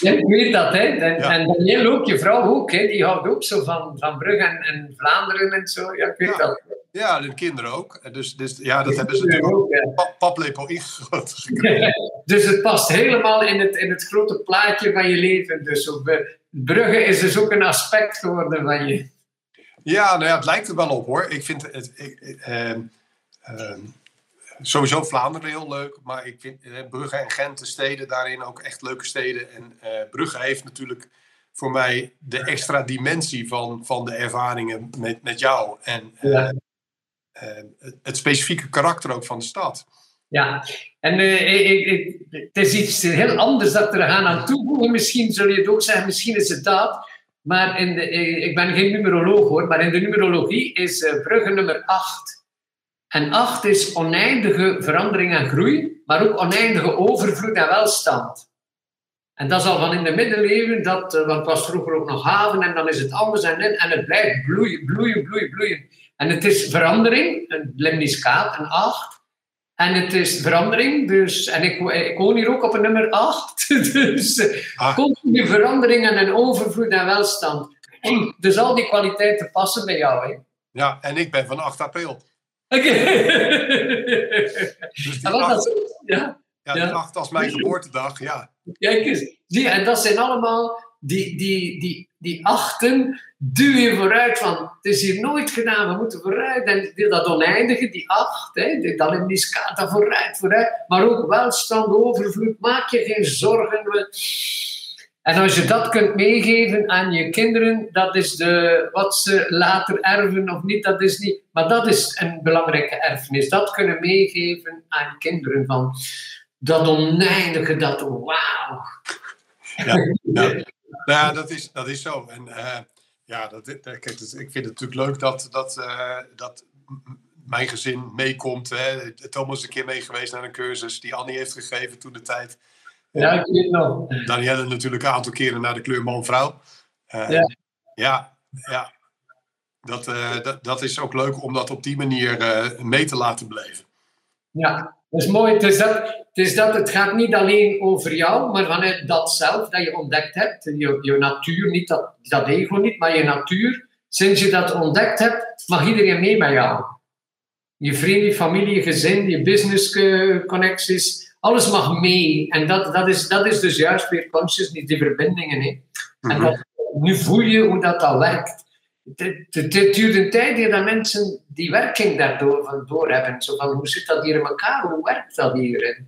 Ja, ik weet dat, hè. En, ja. en Daniel ook, je vrouw ook, hè. Die houdt ook zo van, van Brugge en, en Vlaanderen en zo. Ja, ik weet ja. dat. Ja, de kinderen ook. Dus, dus ja, dat hebben ze natuurlijk ook ja. paplepel ingegoten gekregen. dus het past helemaal in het, in het grote plaatje van je leven. Dus op, Brugge is dus ook een aspect geworden van je. Ja, nou ja, het lijkt er wel op hoor. Ik vind het... Ik, eh, eh, sowieso Vlaanderen heel leuk, maar ik vind eh, Brugge en Gent, de steden daarin ook echt leuke steden. En uh, Brugge heeft natuurlijk voor mij de extra dimensie van, van de ervaringen met, met jou. En ja. uh, het specifieke karakter ook van de stad. Ja, en ik, ik, het is iets heel anders dat er gaan aan toevoegen. Misschien zul je het ook zeggen, misschien is het dat. Maar in de, ik ben geen numeroloog hoor, maar in de numerologie is Brugge nummer 8. En acht is oneindige verandering en groei, maar ook oneindige overvloed en welstand. En dat is al van in de middeleeuwen, dat, uh, want het was vroeger ook nog haven en dan is het anders en, en het blijft bloeien, bloeien, bloeien, bloeien. En het is verandering, een lemniscaat, een 8. En het is verandering, dus, en ik, ik woon hier ook op een nummer 8. Dus ah. continu verandering en een overvloed en welstand. Dus al die kwaliteiten passen bij jou. Hè? Ja, en ik ben van 8 april. Oké. Dus die 8, ja, ja, 8 als mijn geboortedag, ja. Kijk eens, zie, en dat zijn allemaal die, die, die, die achten duwen vooruit van het is hier nooit gedaan, we moeten vooruit. En dat oneindige, die acht, hè, dat in die scala vooruit, vooruit. Maar ook welstand, overvloed, maak je geen zorgen. En als je dat kunt meegeven aan je kinderen, dat is de, wat ze later erven of niet, dat is niet. Maar dat is een belangrijke erfenis. Dat kunnen meegeven aan kinderen van dat oneindige, dat wauw. Ja, ja. ja, dat, is, dat is zo. En uh, ja, dat, kijk, ik vind het natuurlijk leuk dat, dat, uh, dat mijn gezin meekomt. Hè. Thomas is een keer mee geweest naar een cursus die Annie heeft gegeven toen de tijd. Ja, ik weet nog. Danielle natuurlijk een aantal keren naar de kleur man-vrouw. Uh, ja. ja, ja. Dat, uh, dat, dat is ook leuk om dat op die manier mee te laten beleven. Ja, dat is mooi. Het is dat, het, is dat, het gaat niet alleen over jou, maar vanuit dat zelf dat je ontdekt hebt. Je, je natuur, niet dat, dat ego niet, maar je natuur. Sinds je dat ontdekt hebt, mag iedereen mee bij jou. Je vrienden, je familie, je gezin, je business connecties, alles mag mee. En dat, dat, is, dat is dus juist weer consciousness, die verbindingen. Hè. En mhm. dat, nu voel je hoe dat al werkt het, duurt een tijd dat mensen die werking daardoor van door hebben. Zo van, hoe zit dat hier in elkaar? Hoe werkt dat hier?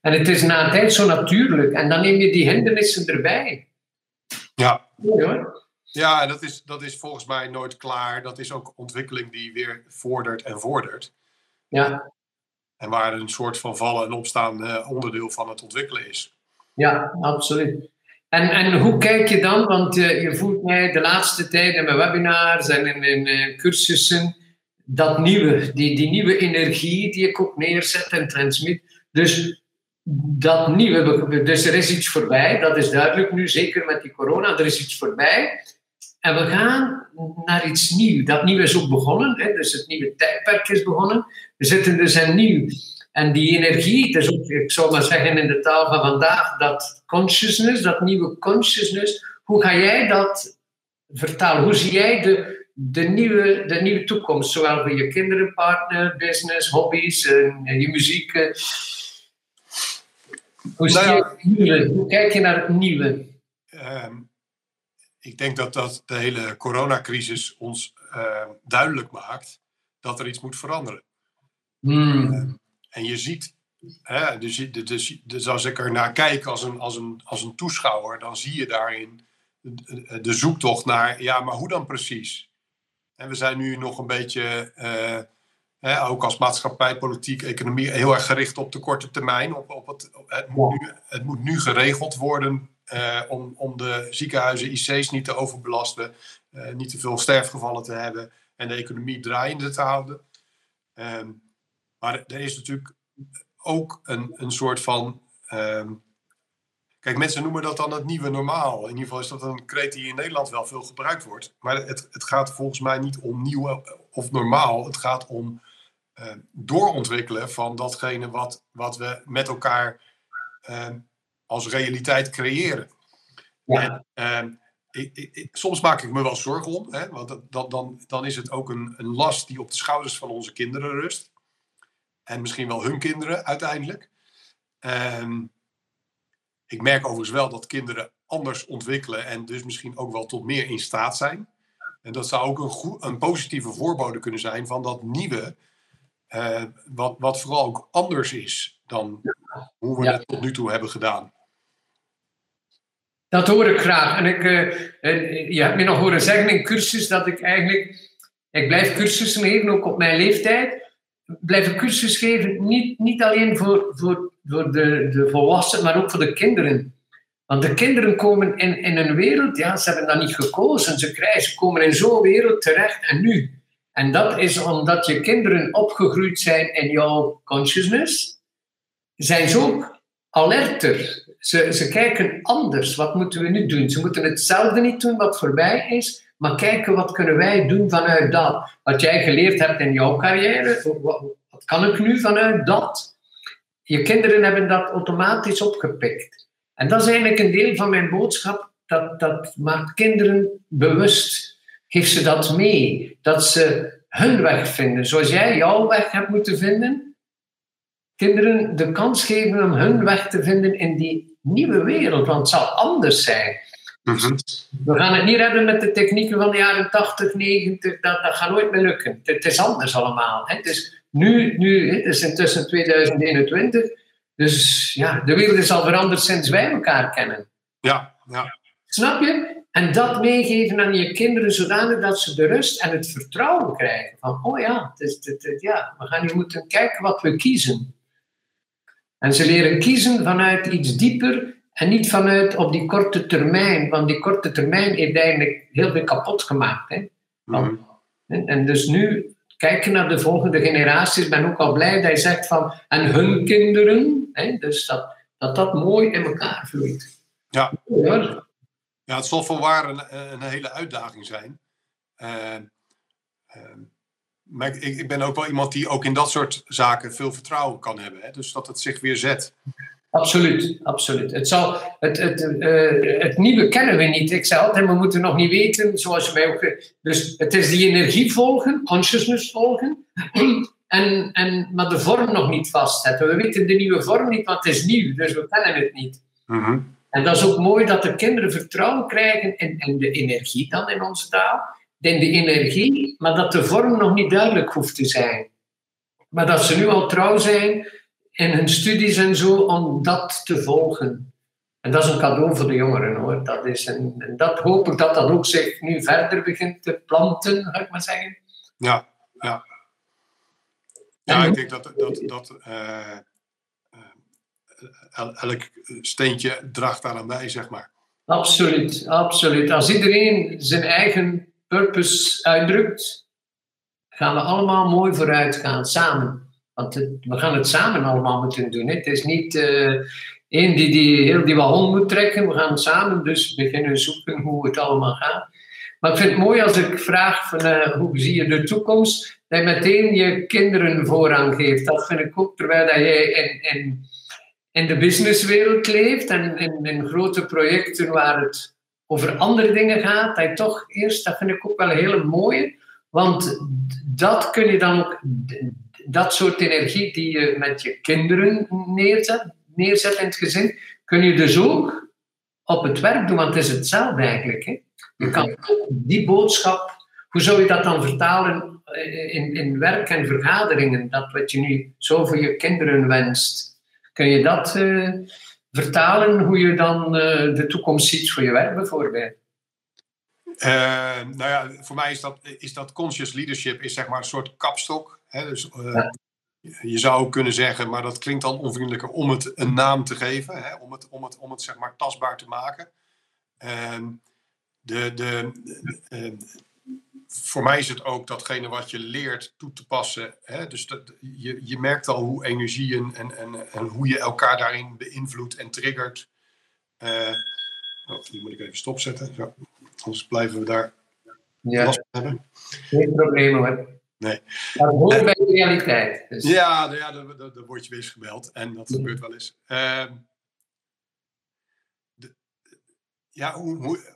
En het is na een tijd zo natuurlijk. En dan neem je die hindernissen erbij. Ja. Ja, en dat is, dat is volgens mij nooit klaar. Dat is ook ontwikkeling die weer vordert en vordert. Ja. En waar een soort van vallen en opstaan onderdeel van het ontwikkelen is. Ja, absoluut. En, en hoe kijk je dan, want uh, je voelt mij de laatste tijd in mijn webinars en in mijn uh, cursussen, dat nieuwe, die, die nieuwe energie die ik ook neerzet en transmit. Dus dat nieuwe, dus er is iets voorbij, dat is duidelijk nu, zeker met die corona, er is iets voorbij. En we gaan naar iets nieuws. Dat nieuw is ook begonnen, hè, dus het nieuwe tijdperk is begonnen. We zitten dus in nieuw. En die energie, dus ook, ik zou maar zeggen in de taal van vandaag, dat consciousness, dat nieuwe consciousness, hoe ga jij dat vertalen? Hoe zie jij de, de, nieuwe, de nieuwe toekomst, zowel voor je kinderen, partner, business, hobby's, en, je muziek? Eh? Hoe, zie nou je nieuwe? hoe kijk je naar het nieuwe? Ehm, ik denk dat, dat de hele coronacrisis ons uh, duidelijk maakt dat er iets moet veranderen. Hmm. Ehm, en je ziet, hè, dus, dus, dus als ik er naar kijk als een, als, een, als een toeschouwer, dan zie je daarin de zoektocht naar, ja, maar hoe dan precies? En we zijn nu nog een beetje, uh, hè, ook als maatschappij, politiek, economie, heel erg gericht op de korte termijn. Op, op het, het, moet nu, het moet nu geregeld worden uh, om, om de ziekenhuizen, IC's niet te overbelasten, uh, niet te veel sterfgevallen te hebben en de economie draaiende te houden. Um, maar er is natuurlijk ook een, een soort van. Ehm, kijk, mensen noemen dat dan het nieuwe normaal. In ieder geval is dat een kreet die in Nederland wel veel gebruikt wordt. Maar het, het gaat volgens mij niet om nieuw of normaal. Het gaat om uh, doorontwikkelen van datgene wat, wat we met elkaar ehm, als realiteit creëren. Ja. En, ik, ik, soms maak ik me wel zorgen om, hè, want dan, dan, dan is het ook een, een last die op de schouders van onze kinderen rust. En misschien wel hun kinderen uiteindelijk. Ehm, ik merk overigens wel dat kinderen anders ontwikkelen en dus misschien ook wel tot meer in staat zijn. En dat zou ook een, een positieve voorbode kunnen zijn van dat nieuwe, uh, wat, wat vooral ook anders is dan hoe we het tot nu toe hebben gedaan. Dat hoor ik graag. En ik, uh, je hebt me nog horen zeggen in cursus dat ik eigenlijk, ik blijf cursussen geven, ook op mijn leeftijd blijven cursus geven, niet, niet alleen voor, voor, voor de, de volwassenen, maar ook voor de kinderen. Want de kinderen komen in, in een wereld, ja, ze hebben dat niet gekozen, ze, krijgen, ze komen in zo'n wereld terecht en nu. En dat is omdat je kinderen opgegroeid zijn in jouw consciousness, zijn ze ook alerter. Ze, ze kijken anders. Wat moeten we nu doen? Ze moeten hetzelfde niet doen wat voorbij is, maar kijken wat kunnen wij doen vanuit dat. Wat jij geleerd hebt in jouw carrière, wat, kan ik nu vanuit dat? Je kinderen hebben dat automatisch opgepikt. En dat is eigenlijk een deel van mijn boodschap. Dat, dat maakt kinderen bewust. Geef ze dat mee. Dat ze hun weg vinden. Zoals jij jouw weg hebt moeten vinden. Kinderen de kans geven om hun weg te vinden in die nieuwe wereld. Want het zal anders zijn. Mhm. We gaan het niet redden met de technieken van de jaren 80, 90. Dat, dat gaat nooit meer lukken. Het, is anders allemaal. Hè. Het is nu, nu het is intussen 2021. Dus ja, de wereld is al veranderd sinds wij elkaar kennen. Ja, ja. Snap je? En dat meegeven aan je kinderen zodanig dat ze de rust en het vertrouwen krijgen. Van, oh ja, het is, het, het, ja we gaan nu moeten kijken wat we kiezen. En ze leren kiezen vanuit iets dieper en niet vanuit op die korte termijn. Want die korte termijn heeft eigenlijk heel veel kapot gemaakt. Hè? Want, Mhm. en dus nu kijken naar de volgende generaties. Ik ben ook al blij dat je zegt van, en hun kinderen. Hè? Dus dat, dat dat mooi in elkaar vloeit. Ja. Ja. Ja, het zal voorwaar een, een hele uitdaging zijn. Eh, eh, maar ik, ik ben ook wel iemand die ook in dat soort zaken veel vertrouwen kan hebben. Hè? Dus dat het zich weer zet. Absoluut, absoluut. Het, zal, het, het, eh, het nieuwe kennen we niet. Ik zei altijd, we moeten nog niet weten, zoals je mij ook... Dus het is die energie volgen, consciousness volgen, en, en, maar de vorm nog niet vastzetten. We weten de nieuwe vorm niet, want het is nieuw, dus we kennen het niet. Mhm. En dat is ook mooi dat de kinderen vertrouwen krijgen in, in de energie dan in onze taal. In de energie, maar dat de vorm nog niet duidelijk hoeft te zijn. Maar dat ze nu al trouw zijn in hun studies en zo om dat te volgen. En dat is een cadeau voor de jongeren hoor. Dat is een, en dat hoop ik dat dat ook zich nu verder begint te planten, ga ik maar zeggen. Ja, ja. Ja, ik denk dat, dat, dat eh, eh, el- elk steentje draagt daar aan bij, zeg maar. Absoluut, absoluut. Als iedereen zijn eigen purpose uitdrukt, gaan we allemaal mooi vooruit gaan, samen. Want we gaan het samen allemaal moeten doen. Het is niet eh één die, die heel die waggon moet trekken. We gaan samen dus beginnen zoeken hoe het allemaal gaat. Maar ik vind het mooi als ik vraag van, eh, hoe zie je de toekomst, dat je meteen je kinderen voorrang geeft. Dat vind ik ook, terwijl dat jij in, in, in de businesswereld leeft en in, in grote projecten waar het over andere dingen gaat, dat toch eerst, dat vind ik ook wel een hele mooie, want dat kun je dan ook, dat soort energie die je met je kinderen neerzet, neerzet in het gezin, kun je dus ook op het werk doen, want het is hetzelfde eigenlijk. Hè? Je kan die boodschap, hoe zou je dat dan vertalen eh, in, in werk en vergaderingen, dat wat je nu zo voor je kinderen wenst? Kun je dat eh, vertalen, hoe je dan eh, de toekomst ziet voor je werk bijvoorbeeld? Eh, nou ja, voor mij is dat, is dat conscious leadership is zeg maar een soort kapstok. Hè? Dus, eh, Ja. Je zou ook kunnen zeggen, maar dat klinkt dan onvriendelijker, om het een naam te geven. Hè? Om, het, om, het, om het zeg maar tastbaar te maken. Ehm, de, de, eh, voor mij is het ook datgene wat je leert toe te passen. Hè? Dus dat, je, je merkt al hoe energie en, en, en, hoe je elkaar daarin beïnvloedt en triggert. Eh, oh, die moet ik even stopzetten. Zo. Anders blijven we daar Ja, last van hebben. geen probleem hoor. Nee. Dat hoort bij de realiteit. Dus. Ja, nou ja dan word je weer eens gebeld. En dat gebeurt wel eens. Ehm, de- ja, hoe, hoe,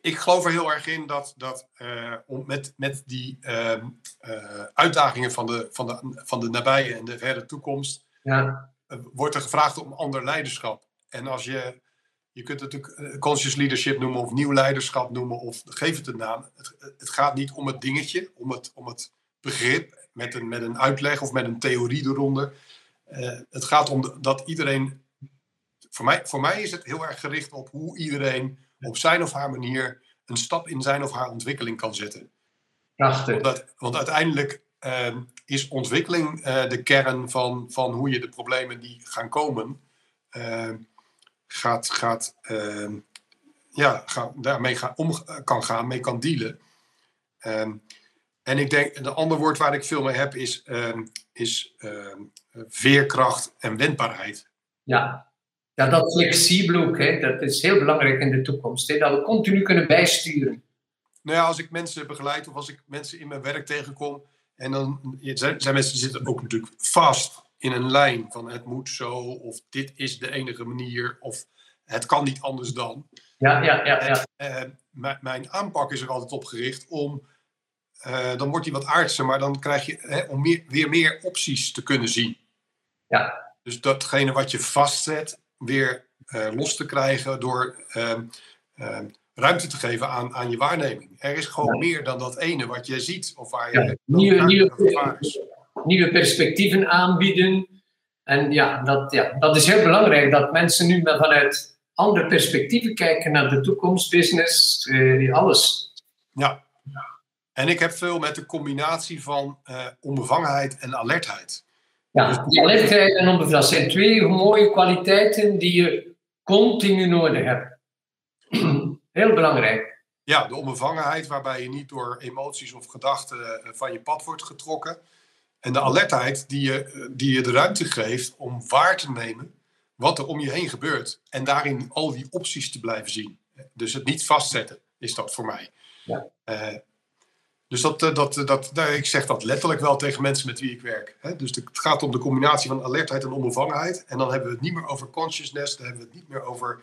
ik, geloof er heel erg in dat, dat eh, om met, met die ehm, eh, uitdagingen van de, van, de, van de nabije en de verre toekomst, Ja, eh, wordt er gevraagd om ander leiderschap. En als je, je kunt het natuurlijk conscious leadership noemen of nieuw leiderschap noemen of geef het een naam. Het, het gaat niet om het dingetje, om het, om het begrip met een, met een uitleg of met een theorie eronder. Het gaat om de- dat iedereen, voor mij, voor mij is het heel erg gericht op hoe iedereen op zijn of haar manier een stap in zijn of haar ontwikkeling kan zetten. prachtig. Want, want uiteindelijk ehm, is ontwikkeling eh, de kern van, van hoe je de problemen die gaan komen, ehm, gaat, gaat, ehm, ja, ga, daarmee ga, om kan gaan, mee kan dealen. En ik denk, een ander woord waar ik veel mee heb is, is veerkracht en wendbaarheid. Ja, Ja, dat flexibel ook, hè, dat is heel belangrijk in de toekomst. Hè, dat we continu kunnen bijsturen. Nou ja, als ik mensen begeleid of als ik mensen in mijn werk tegenkom. En dan zijn, zijn mensen zitten ook natuurlijk vast in een lijn van het moet zo, of dit is de enige manier, of het kan niet anders dan. Ja, ja, ja. ja. En, uh, mijn aanpak is er altijd op gericht om, uh, dan wordt hij wat aardser, maar dan krijg je hè, om meer, weer meer opties te kunnen zien. Ja. Dus datgene wat je vastzet, weer uh, los te krijgen door ehm, ehm, ruimte te geven aan, aan je waarneming. Er is gewoon ja. meer dan dat ene wat je ziet. Of waar je ja. nieuwe, nieuwe, nieuwe perspectieven aanbieden. En ja dat, ja, dat is heel belangrijk, dat mensen nu vanuit andere perspectieven kijken naar de toekomst, business, uh, alles. Ja. En ik heb veel met de combinatie van uh, onbevangenheid en alertheid. Ja, die alertheid en onbevangenheid zijn twee mooie kwaliteiten die je continu nodig hebt. Heel belangrijk. Ja, de onbevangenheid waarbij je niet door emoties of gedachten van je pad wordt getrokken. En de alertheid die je, die je de ruimte geeft om waar te nemen wat er om je heen gebeurt. En daarin al die opties te blijven zien. Dus het niet vastzetten is dat voor mij. Ja. Uh, dus dat, dat, dat, dat, ik zeg dat letterlijk wel tegen mensen met wie ik werk. Hè? Dus het gaat om de combinatie van alertheid en onbevangenheid. En dan hebben we het niet meer over consciousness. Dan hebben we het niet meer over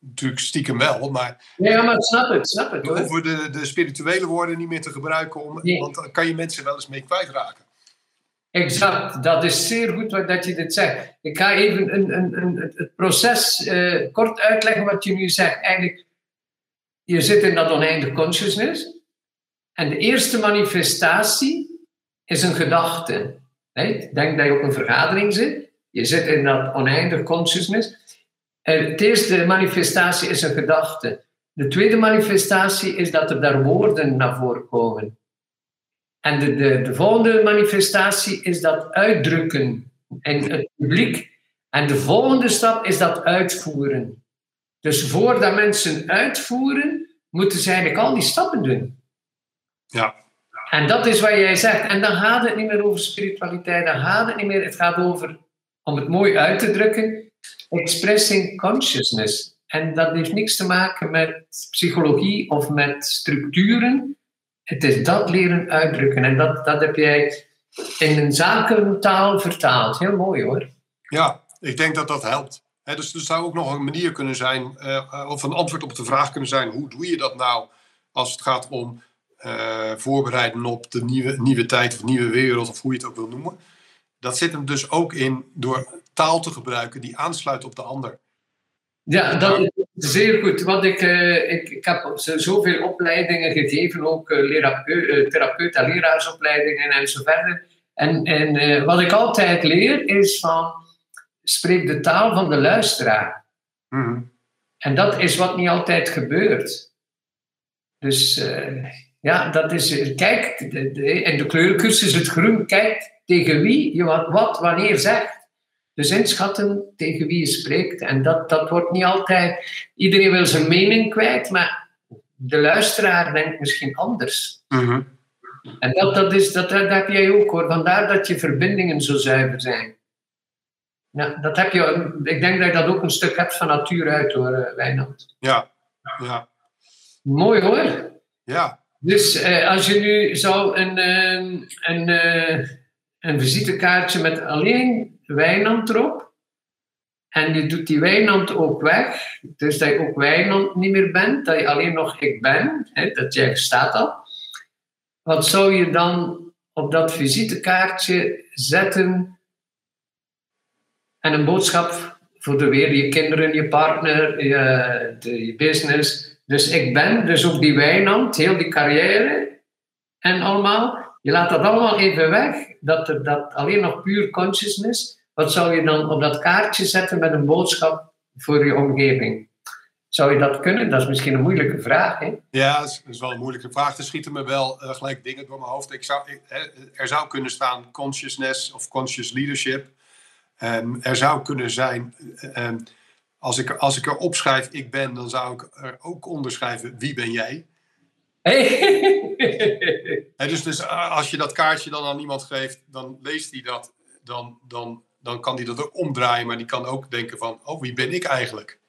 natuurlijk stiekem wel, maar... Ja, maar snap het, snap het. We hoeven de, de spirituele woorden niet meer te gebruiken, om, nee. want dan kan je mensen wel eens mee kwijtraken. Exact, dat is zeer goed wat dat je dit zegt. Ik ga even een, een, een, het proces uh, kort uitleggen wat je nu zegt. Eigenlijk, je zit in dat oneindig consciousness. En de eerste manifestatie is een gedachte. Denk dat je op een vergadering zit. Je zit in dat oneindig consciousness. En de eerste manifestatie is een gedachte. De tweede manifestatie is dat er daar woorden naar voren komen. En de, de, de volgende manifestatie is dat uitdrukken in het publiek. En de volgende stap is dat uitvoeren. Dus voordat mensen uitvoeren, moeten ze eigenlijk al die stappen doen. Ja. En dat is wat jij zegt. En dan gaat het niet meer over spiritualiteit, dan gaat het niet meer. Het gaat over, om het mooi uit te drukken, expressing consciousness. En dat heeft niks te maken met psychologie of met structuren. Het is dat leren uitdrukken. En dat, dat heb jij in een zakentaal vertaald. Heel mooi hoor. Ja, ik denk dat dat helpt. He, dus er zou ook nog een manier kunnen zijn, uh, of een antwoord op de vraag kunnen zijn: hoe doe je dat nou als het gaat om voorbereiden op de nieuwe, nieuwe tijd of nieuwe wereld, of hoe je het ook wil noemen? Dat zit hem dus ook in door taal te gebruiken die aansluit op de ander. Ja, dat is zeer goed. Want ik, uh, ik, ik heb zoveel opleidingen gegeven, ook uh, therapeut, therapeut en leraarsopleidingen en zo verder. En, en wat ik altijd leer is van, spreek de taal van de luisteraar. Mm -hmm. En dat is wat niet altijd gebeurt. Dus ja, dat is, kijk, de, de, in de kleurencursus het groen, kijk tegen wie je wat, wat wanneer zegt. Dus inschatten tegen wie je spreekt. En dat, dat wordt niet altijd. Iedereen wil zijn mening kwijt, maar de luisteraar denkt misschien anders. Mm -hmm. En dat, dat, is, dat, dat heb jij ook hoor. Vandaar dat je verbindingen zo zuiver zijn. Ja, dat heb je, ik denk dat je dat ook een stuk hebt van natuur uit hoor, Wijnand. Ja, ja. Mooi hoor. Ja. Dus eh, als je nu zou een, een, een, een visitekaartje met alleen Wijnand erop. En je doet die Wijnand ook weg. Dus dat je ook Wijnand niet meer bent. Dat je alleen nog ik ben. Hè, dat jij staat al. Wat zou je dan op dat visitekaartje zetten? En een boodschap voor de weer, je kinderen, je partner, je, de, je business. Dus ik ben, dus ook die Wijnand, heel die carrière en allemaal. Je laat dat allemaal even weg, dat, er, dat alleen nog puur consciousness. Wat zou je dan op dat kaartje zetten met een boodschap voor je omgeving? Zou je dat kunnen? Dat is misschien een moeilijke vraag. Hè? Ja, dat is wel een moeilijke vraag. Er schieten me wel uh, gelijk dingen door mijn hoofd. Ik zou, ik, er zou kunnen staan consciousness of conscious leadership. Um, er zou kunnen zijn, um, als, ik, als ik er opschrijf ik ben, dan zou ik er ook onderschrijven wie ben jij. Hey. dus, dus als je dat kaartje dan aan iemand geeft, dan leest hij dat. Dan, dan dan kan die dat ook omdraaien, maar die kan ook denken van, oh, wie ben ik eigenlijk?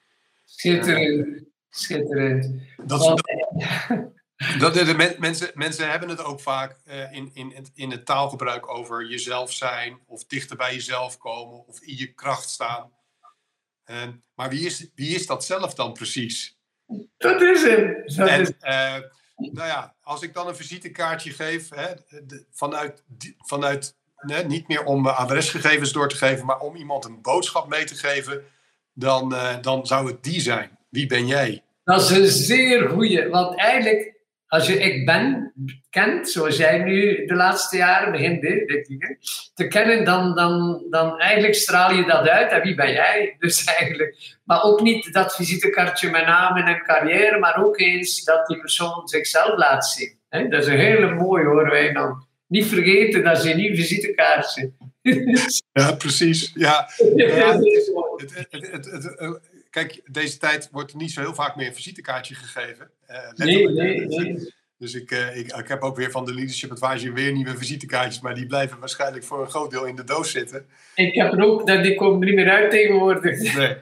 Schitterend, schitterend. Dat, Want- dat, dat- de men- mensen, mensen hebben het ook vaak eh, in, in, het- in het taalgebruik over jezelf zijn, of dichter bij jezelf komen, of in je kracht staan. Eh, maar wie is, wie is dat zelf dan precies? Dat is hem. Dat En eh, nou ja, als ik dan een visitekaartje geef, hè, de- vanuit, die- vanuit niet meer om adresgegevens door te geven, maar om iemand een boodschap mee te geven, dan, eh, dan zou het die zijn. Wie ben jij? Dat is een zeer goeie. Want eigenlijk, als je ik ben kent, zoals jij nu de laatste jaren begint te kennen, dan, dan, dan eigenlijk straal je dat uit. En wie ben jij? Dus eigenlijk. Maar ook niet dat visitekaartje met naam en carrière, maar ook eens dat die persoon zichzelf laat zien. Hè? Dat is een hele mooie hoor, wij dan. Niet vergeten, dat is een nieuw visitekaartje. Ja, precies. Ja, Ja, het het, het, kijk, deze tijd wordt er niet zo heel vaak meer een visitekaartje gegeven. Eh, Nee, nee, nee. Dus ik, eh, ik, ik heb ook weer van de Leadership Advisor weer nieuwe visitekaartjes, maar die blijven waarschijnlijk voor een groot deel in de doos zitten. Ik heb er ook, dat die komen er niet meer uit tegenwoordig. Nee.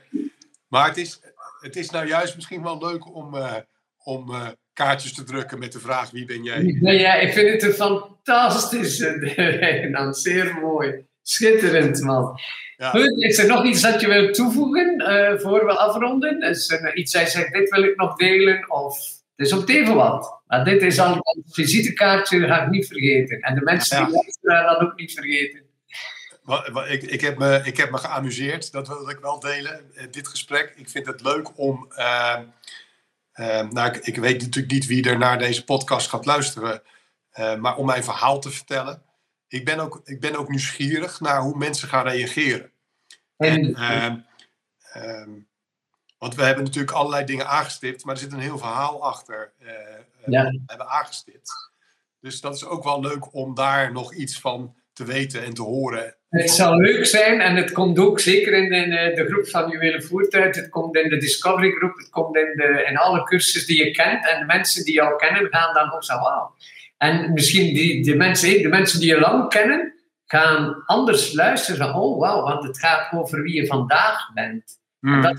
Maar het is, het is nou juist misschien wel leuk om, eh, om kaartjes te drukken met de vraag wie ben jij? Ja, ja, ik vind het een fantastische. Zeer mooi. Schitterend, man. Ja. Goed, is er nog iets dat je wilt toevoegen eh, voor we afronden? Is er iets dat zegt, dit wil ik nog delen? Of het is op wat. Maar dit is al een visitekaartje, dat ga ik niet vergeten. En de mensen die luisteren, dat ook niet vergeten. Ik, ik, heb me, ik heb me geamuseerd, dat wil ik wel delen, eh, dit gesprek. Ik vind het leuk om. eh, eh, nou, ik, ik weet natuurlijk niet wie er naar deze podcast gaat luisteren, eh, maar om mijn verhaal te vertellen. Ik ben, ook, ik ben ook nieuwsgierig naar hoe mensen gaan reageren. En, En, ehm, ehm, want we hebben natuurlijk allerlei dingen aangestipt, maar er zit een heel verhaal achter. eh, eh, Ja. we hebben aangestipt. Dus dat is ook wel leuk om daar nog iets van te weten en te horen. Het zal leuk zijn en het komt ook zeker in de, in eh, de groep van Juwelen Voertuig. Het komt in de Discovery groep, het komt in, de, in alle cursussen die je kent. En de mensen die jou kennen gaan dan ook zeggen, wauw. En misschien die, de, mensen, de mensen die je lang kennen, gaan anders luisteren. Oh wauw, want het gaat over wie je vandaag bent. Dat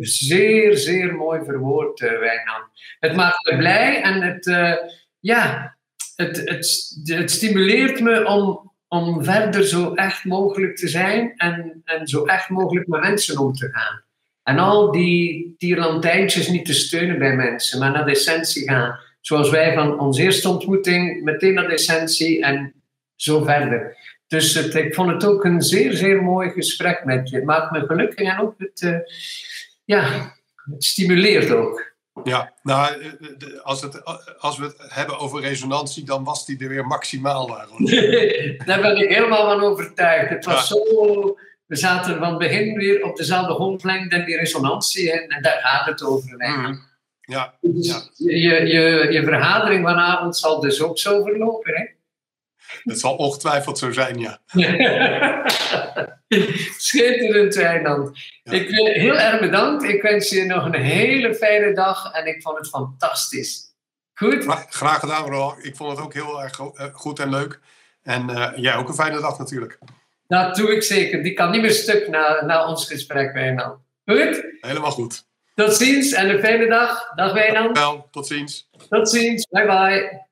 is zeer, zeer mooi verwoord, eh Wijnand. Het maakt me blij en het, eh, ja, het, het, het stimuleert me om, om verder zo echt mogelijk te zijn en, en zo echt mogelijk met mensen om te gaan. En al die tierlantijntjes niet te steunen bij mensen, maar naar de essentie gaan. Zoals wij van onze eerste ontmoeting meteen naar de essentie en zo verder. Dus het, ik vond het ook een zeer, zeer mooi gesprek met je. Het maakt me gelukkig en ook het, eh, ja, het stimuleert ook. Ja, nou, eh, de- als, het, als we het hebben over resonantie, dan was die er weer maximaal. Waarom? Daar ben ik helemaal van overtuigd. Het was Ja. zo... We zaten van het begin weer op dezelfde golflengte en die resonantie. En, en daar gaat het over. eigenlijk. Ja, Dus Ja. je, je, je vergadering vanavond zal dus ook zo verlopen. Hè? het zal ongetwijfeld zo zijn, ja. Schitterend, Wijnand. Ja. Ik wil heel erg bedankt. Ik wens je nog een hele fijne dag en ik vond het fantastisch. Goed? Graag gedaan, Ro. Ik vond het ook heel erg eh, goed en leuk. En eh, jij ook een fijne dag natuurlijk. Dat doe ik zeker. Die kan niet meer stuk na, na ons gesprek, Wijnand. Goed? Helemaal goed. Tot ziens en een fijne dag. Dag Wijnand. Wel, tot ziens. Tot ziens. Bye bye.